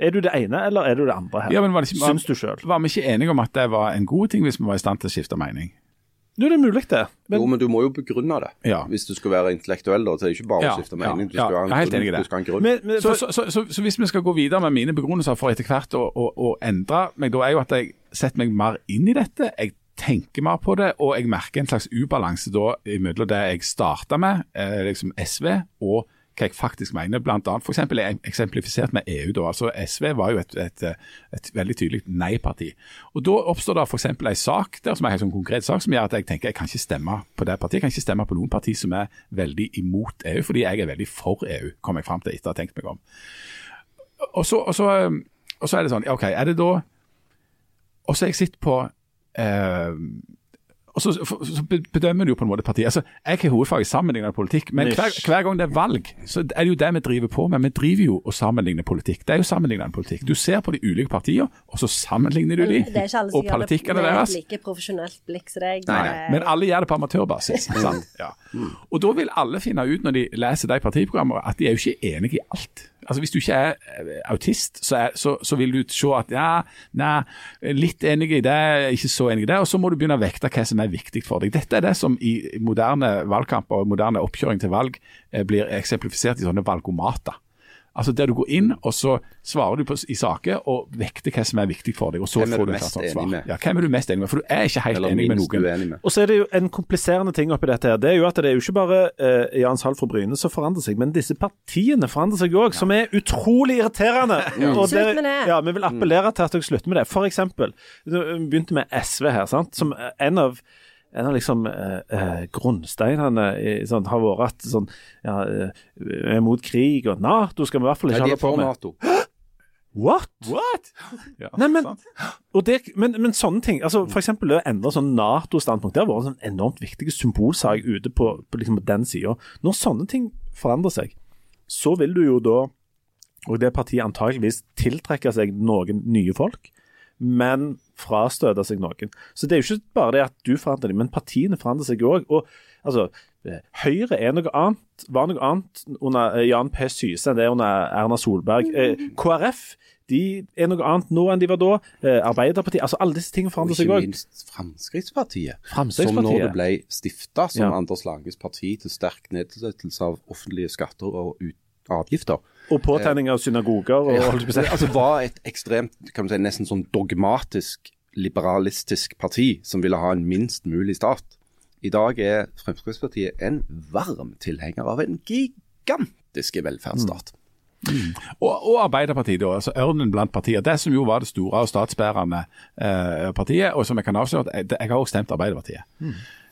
er du det ene, eller er du det andre her? Ja, men var det ikke- Syns du sjøl? Var vi ikke enige om at det var en god ting hvis vi var i stand til å skifte mening? Det er mulig, det. Men Jo, men du må jo begrunne det. Ja. Hvis du skal være intellektuell, da. Så er det ikke bare Ja, å skifte ja, mening. Du ja, skal ha en er grunn. Du skal ha en grunn. men, men, Så, for, så, så, så, så hvis vi skal gå videre med mine begrunnelser for etter hvert å, å, å endre meg, da er jo at jeg setter meg mer inn i dette. Jeg tenker mer på det, og jeg merker en slags ubalanse da mellom det jeg starta med, eh, liksom SV, og hva jeg faktisk mener. Blant annet for eksempel, jeg eksemplifisert med EU. da, altså SV var jo et, et, et veldig tydelig nei-parti. Og Da oppstår det f.eks. en sak der som er en sånn konkret sak som gjør at jeg tenker jeg kan ikke stemme på det partiet. Jeg kan ikke stemme på noen parti som er veldig imot EU, fordi jeg er veldig for EU, kom jeg fram til etter å ha tenkt meg om. Og så, og, så, og så er det sånn, OK, er det da Og så har jeg sett på eh, og så, for- så bedømmer du jo på en måte partiet. Altså, jeg har hovedfag i sammenlignende politikk, men hver, hver gang det er valg, så er det jo det vi driver på med. Vi driver jo og sammenligner politikk. Det er jo sammenlignende politikk. Du ser på de ulike partiene, og så sammenligner du de, Det er ikke alle som og gjør det politikkene deres. like profesjonelt blikk som deg. Nei, nei. Men alle gjør det på amatørbasis. sant? Ja. Og da vil alle finne ut når de leser de partiprogrammene, at de er jo ikke enige i alt. Altså Hvis du ikke er eh, autist, så, er, så, så vil du se at ja, nei, litt enig i det, ikke så enig i det. Og så må du begynne å vekte hva som er viktig for deg. Dette er det som i moderne valgkamper og moderne oppkjøring til valg eh, blir eksemplifisert i sånne valgomater. Altså Der du går inn og så svarer du på, i saker og vekter hva som er viktig for deg. og så Hvem får du et sånt svar. Ja, Hvem er du mest enig med? For du er ikke helt Eller enig med noen. Enig med. Og så er det jo en kompliserende ting oppi dette her. Det er jo at det er jo ikke bare eh, Jan Hall fra Bryne som forandrer seg, men disse partiene forandrer seg òg, som er utrolig irriterende. Og Slutt med det. Ja, Vi vil appellere til at dere slutter med det. For eksempel, vi begynte med SV her, sant? som en av en av liksom eh, eh, grunnsteinene sånn, har vært at sånn, ja, eh, er mot krig, og Nato skal vi i hvert fall ikke de det er på for med. Nato. What? What? Ja, Nei, men- det, men, men sånne ting, altså for eksempel å endre sånn Nato-standpunkt, det har vært en sånn enormt viktig symbolsak ute på, på, liksom på den sida. Når sånne ting forandrer seg, så vil du jo da, og det partiet antageligvis tiltrekke seg noen nye folk, men frastøte seg noen. Så det er jo ikke bare det at du forandrer dem, men partiene forandrer seg òg. Og altså, eh, Høyre er noe annet, var noe annet under eh, Jan P. Syse enn det er under Erna Solberg. Eh, KrF de er noe annet nå enn de var da. Arbeiderpartiet altså Alle disse tingene forandrer seg ikke minst Fremskrittspartiet. Som Fremskrittspartiet. når det ble stifta som Ja. Anders Langes parti til sterk nedsettelse av offentlige skatter og ut avgifter, Og påtenning av synagoger og ja, altså var et ekstremt, kan man si, nesten sånn dogmatisk, liberalistisk parti som ville ha en minst mulig stat. I dag er Fremskrittspartiet en varm tilhenger av en gigantisk velferdsstat. Og, og Arbeiderpartiet, da, altså ørnen blant partier. Det som jo var det store og statsbærende eh, partiet, og som jeg kan avsløre, jeg, jeg har også stemt Arbeiderpartiet.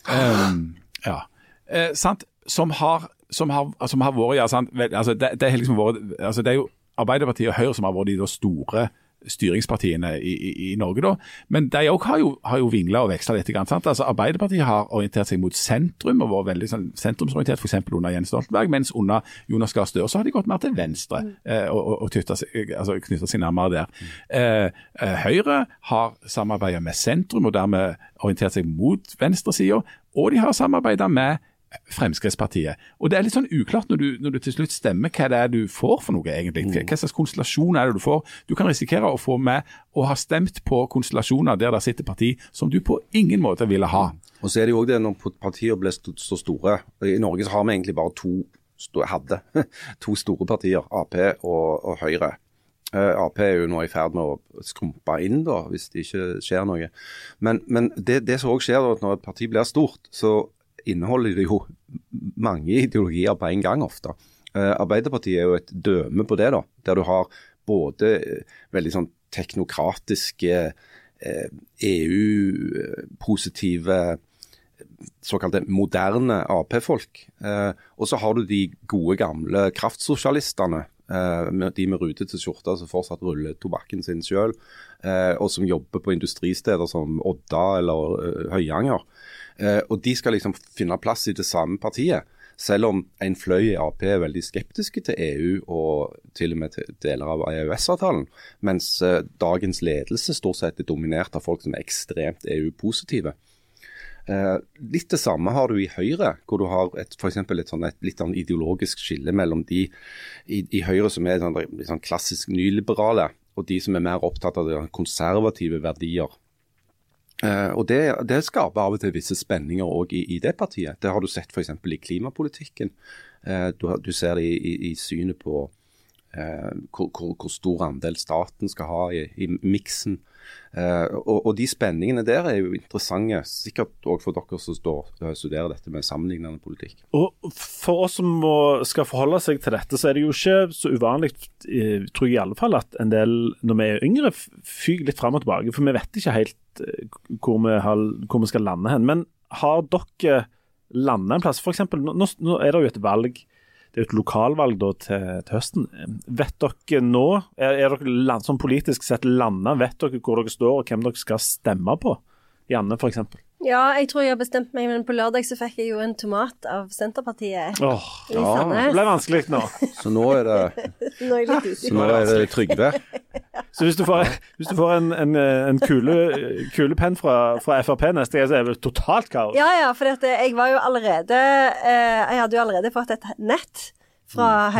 Um, ja. Eh, sant? som har, som har, som har vært ja, sant, altså, det, det, har liksom vært, altså, det er jo Arbeiderpartiet og Høyre som har vært de store styringspartiene i, i, i Norge. da, Men de òg har jo, har jo vingla og veksla litt. Sant? Altså, Arbeiderpartiet har orientert seg mot sentrum og vært veldig sånn, sentrumsorientert, f.eks. under Jens Stoltenberg. Mens under Jonas Gahr Støre så har de gått mer til venstre mm. eh, og, og, og knytta seg, altså, seg, nærmere der. Eh, eh, Høyre har samarbeida med sentrum og dermed orientert seg mot venstresida. Og de har samarbeida med Fremskrittspartiet. Og Det er litt sånn uklart når du, når du, til slutt stemmer hva det er du får for noe, egentlig. Mm. Hva slags konstellasjon er det du får? Du kan risikere å få med å ha stemt på konstellasjoner der det sitter parti som du på ingen måte ville ha. Og så er det jo også det når partier ble så store. I Norge så har vi egentlig bare to, hadde, to store partier, Ap og, og Høyre. Uh, Ap er jo nå i ferd med å skrumpe inn, da, hvis det ikke skjer noe. Men, men det, det, som òg skjer da, når et parti blir stort, så inneholder det jo mange ideologier på en gang ofte. Uh, Arbeiderpartiet er jo et døme på det, da, der du har både uh, veldig sånn teknokratiske, uh, EU-positive, såkalte moderne Ap-folk. og så har du de gode, gamle kraftsosialistene. de med rutete skjorter som fortsatt ruller tobakken sin sjøl, og som jobber på industristeder som Odda eller Høyanger. Eh, og de skal liksom finne plass i det samme partiet. Selv om en fløy i Ap er veldig skeptiske til EU og til og med til deler av EØS-avtalen. Mens eh, dagens ledelse stort sett er dominert av folk som er ekstremt EU-positive. Eh, litt det samme har du i Høyre, hvor du har et, for et, sånn, et litt sånn ideologisk skille mellom de i, i Høyre som er sånn, sånn klassisk nyliberale, og de som er mer opptatt av konservative verdier. Uh, og det, det, skaper av og til visse spenninger òg i, i, det partiet. Det har du sett f.eks. i klimapolitikken. Uh, du, du, ser det i, i, i synet på uh, hvor, hvor, hvor, stor andel staten skal ha i, i miksen. Og, og, de spenningene der er jo interessante, sikkert òg for dere som står, studerer dette med sammenlignende politikk. Og For oss som må, skal forholde seg til dette, så er det jo ikke så uvanlig, tror jeg i alle fall, at en del når vi er yngre, fyker litt fram og tilbake. For vi vet ikke helt Eh, hvor vi, har, hvor vi skal lande hen. Men har dere landet en plass? F.eks. Nå, nå er det jo et valg. Det er jo et lokalvalg da, til, til, høsten. Vet dere nå, er, er dere land, som politisk sett landa, vet dere hvor dere står og hvem dere skal stemme på? Janne, f.eks. Ja, jeg tror jeg har bestemt meg, men på lørdag så fikk jeg jo en tomat av Senterpartiet. Åh, ja. Det ble vanskelig nå. Så nå er det Nå er, så nå er det Trygve. Så hvis du får, hvis du får en, en, en kule, kulepenn fra, fra, Frp neste gang, så er det totalt kaos. Ja, ja, for jeg var jo allerede eh, Jeg hadde jo allerede fått et nett fra mm.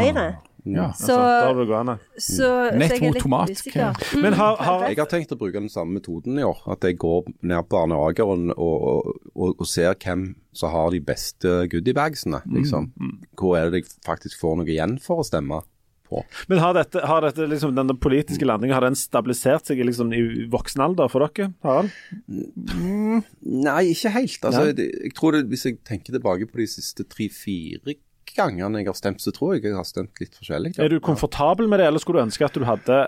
Høyre. Ja, så, har du gående. Så, Nett mot tomat. Mm. Men har, har... Jeg har tenkt å bruke den samme metoden i år. At jeg går ned på Arne Ageren og, og, og, og, ser hvem som har de beste goodiebagsene. Mm, liksom. Mm. Hvor er det jeg faktisk får noe igjen for å stemme? På. Men har dette, har dette liksom, denne politiske landingen har den stabilisert seg liksom, i voksen alder for dere, Harald? Mm, nei, ikke helt. Altså. Jeg, jeg, tror det, Hvis jeg tenker tilbake på de siste tre-fire gangene jeg har stemt, så tror jeg jeg har stemt litt forskjellig. Ja. Er du komfortabel med det, eller skulle du ønske at du hadde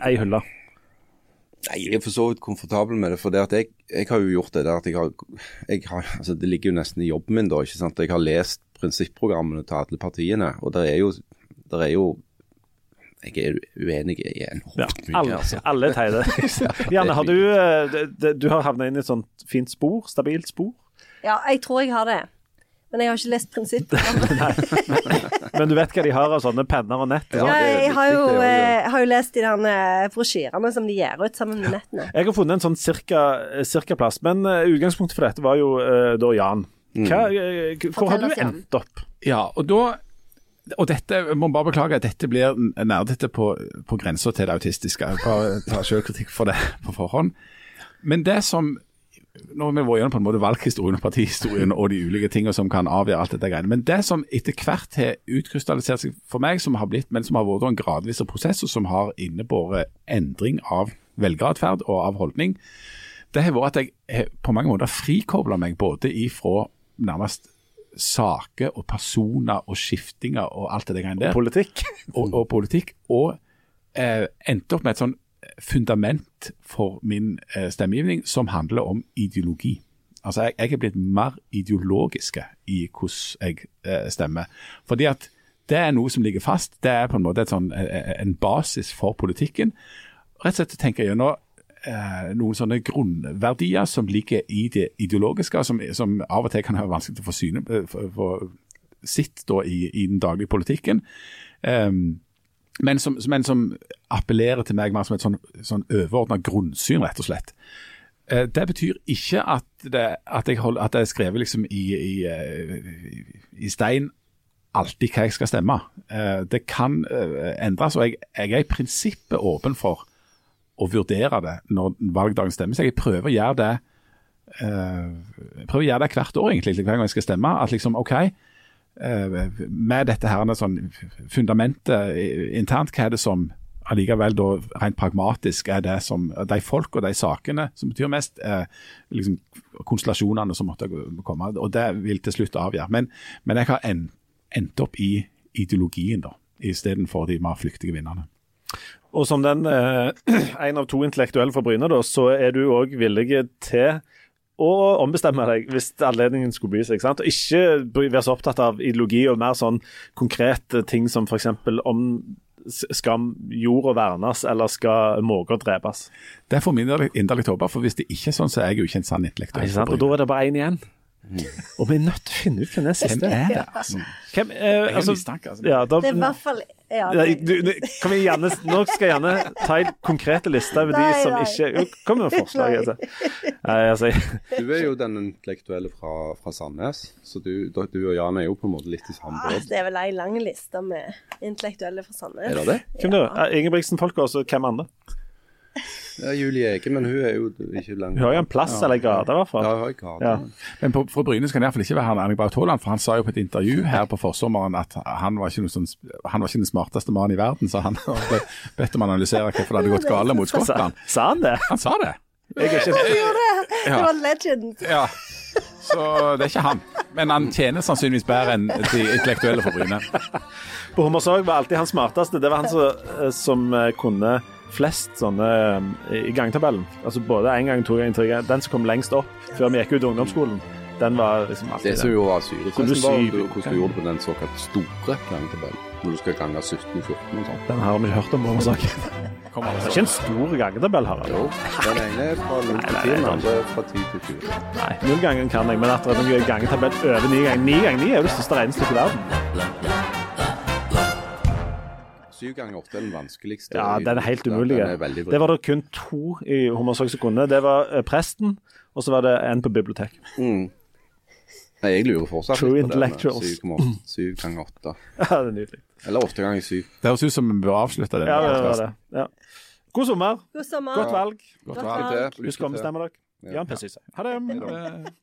ei hylle? Nei, Jeg er for så vidt komfortabel med det. For det at jeg, jeg har jo gjort det der at jeg har, jeg har altså Det ligger jo nesten i jobben min, da. ikke sant? Jeg har lest prinsipprogrammene til alle partiene. Og det er jo, der er jo jeg er uenig i enormt ja, mye. Alle, altså. alle teide. Janne, har du, eh, du har havnet inn i et sånt fint spor? Stabilt spor? Ja, jeg tror jeg har det. Men jeg har ikke lest prinsippet. Men du vet hva de har av sånne penner og nett? Ja, jeg har jo, jeg eh, har jo lest de der eh, brosjyrene som de gir ut sammen med nettene. Jeg har funnet en sånn cirka, cirka men uh, utgangspunktet for dette var jo uh, da Jan. Mm. Hva, mm. hvor har du endt opp? Ja, og da og dette, jeg må bare beklage at dette blir nerdete på, på grensa til det autistiske. Jeg tar tar selvkritikk for det på forhånd. Men det som nå har vi vært gjennom på en måte valghistorien og partihistorien og de ulike tingene som kan avgjøre alt dette greiene. Men det som etter hvert har utkrystallisert seg for meg, som har blitt, men som har vært en gradvis prosess, og som har innebåret endring av velgeratferd og av holdning, det har vært at jeg på mange måter frikobla meg både ifra nærmest saker og personer og skiftinger og alt det greiene der. Og politikk. Og, og politikk. Og eh, endte opp med et sånn fundament for min eh, stemmegivning som handler om ideologi. Altså, jeg, jeg er blitt mer ideologiske i hvordan jeg eh, stemmer. Fordi at det er noe som ligger fast. Det er på en måte sånn, eh, en basis for politikken. Rett og slett tenker jeg gjennom eh, noen sånne grunnverdier som ligger i det ideologiske, som, som av og til kan være vanskelig til å få syne på sitt da, i, i den daglige politikken. Um, men, som, men som appellerer til meg mer som et sånn, sånn overordna grunnsyn, rett og slett. Eh, det betyr ikke at det, at jeg, hold, at er skrevet liksom i, i, eh, i, stein alltid hva jeg skal stemme. Eh, det kan endres, og jeg, jeg er i prinsippet åpen for å vurdere det når valgdagen stemmer. Så jeg prøver å gjøre det jeg prøver å gjøre det hvert år, egentlig, hver gang jeg skal stemme. At liksom, OK, med dette her, sånn fundamentet internt, hva er det som allikevel da rent pragmatisk er det som de folk og de sakene som betyr mest, er liksom konstellasjonene som måtte komme. Og det vil til slutt avgjøre. Men, men jeg har en, endt opp i ideologien, da, istedenfor de mer flyktige vinnerne. Og som den eh, en av to intellektuelle fra Bryne, da, så er du òg villig til å ombestemme deg hvis anledningen skulle by seg. Sant? Og ikke være så opptatt av ideologi og mer sånn konkrete ting som f.eks. om skal jorda vernes, eller skal måker drepes? Det er for min inderlig håpe, for hvis det ikke er sånn, så er jeg jo ikke en sann intellektuell. Og da er det bare én igjen. Mm. Og vi er nødt til å finne ut hvem det siste er. Hvem er det, altså? Hvem, eh, altså, altså. Ja, da, det er i hvert fall ja, du, du, kan vi gjerne, Nå skal jeg gjerne ta en konkrete liste over de som nei. ikke Kom med forslag. Altså. Nei, altså. Du er jo den intellektuelle fra, fra Sandnes, så du, du, og Jan er jo på en måte litt i samme båt. Det er vel ei lang liste med intellektuelle fra Sandnes. Er det det? Hvem ja. da? Ingebrigtsen-folk også, hvem andre? Ja, Julie Ege, men hun er jo ikke langt Hun har jo en plass ja. eller gate, i hvert fall. Ja, hun har gate. Ja. Men på, fra Bryne skal han iallfall ikke være han Erling Braut Haaland, for han sa jo på et intervju her på forsommeren at han var ikke, sånn, han var ikke den smarteste mannen i verden, så han hadde bedt om å analysere hvorfor det hadde gått galt mot Skottland. Sa, sa han det? Han sa det. Jeg er ikke... det. Det var legend. Ja. Så det er ikke han. Men han tjener sannsynligvis bedre enn de intellektuelle for Bryne. På Hummersåk var alltid han smarteste. Det var han som, eh, som eh, kunne flest sånne eh, i gangtabellen. Altså både én gang, to ganger, tre ganger. Den som kom lengst opp før vi gikk ut ungdomsskolen, den var liksom alltid Det som jo var syret, hvordan du gjorde det på den såkalt store gangtabellen. Når du skal gange 17 14 og sånn. Den har vi ikke hørt om, må vi. Det er ikke en stor gangetabell, Harald. Jo, den ene er fra 0 til 10, den andre er fra 10 til 20. Nei, null ganger kan jeg, men at det er noen gangetabell over 9 ganger 9 ganger 9 er jo det største regnestykket i verden. Syv ganger åtte er den vanskeligste. Ja, den er helt umulig. det var det kun to i som kunne. Det var uh, presten, og så var det en på bibliotek. Mm. Nei, jeg lurer fortsatt True litt på den. Syv ganger åtte. Ja, det er nydelig. Eller åtte ganger syv. Det høres ut som vi bør avslutte den. Ja, det var det. Ja. God sommer. God sommer. Godt valg. Godt valg. Husk å ombestemme dere. Jan P. Ha det.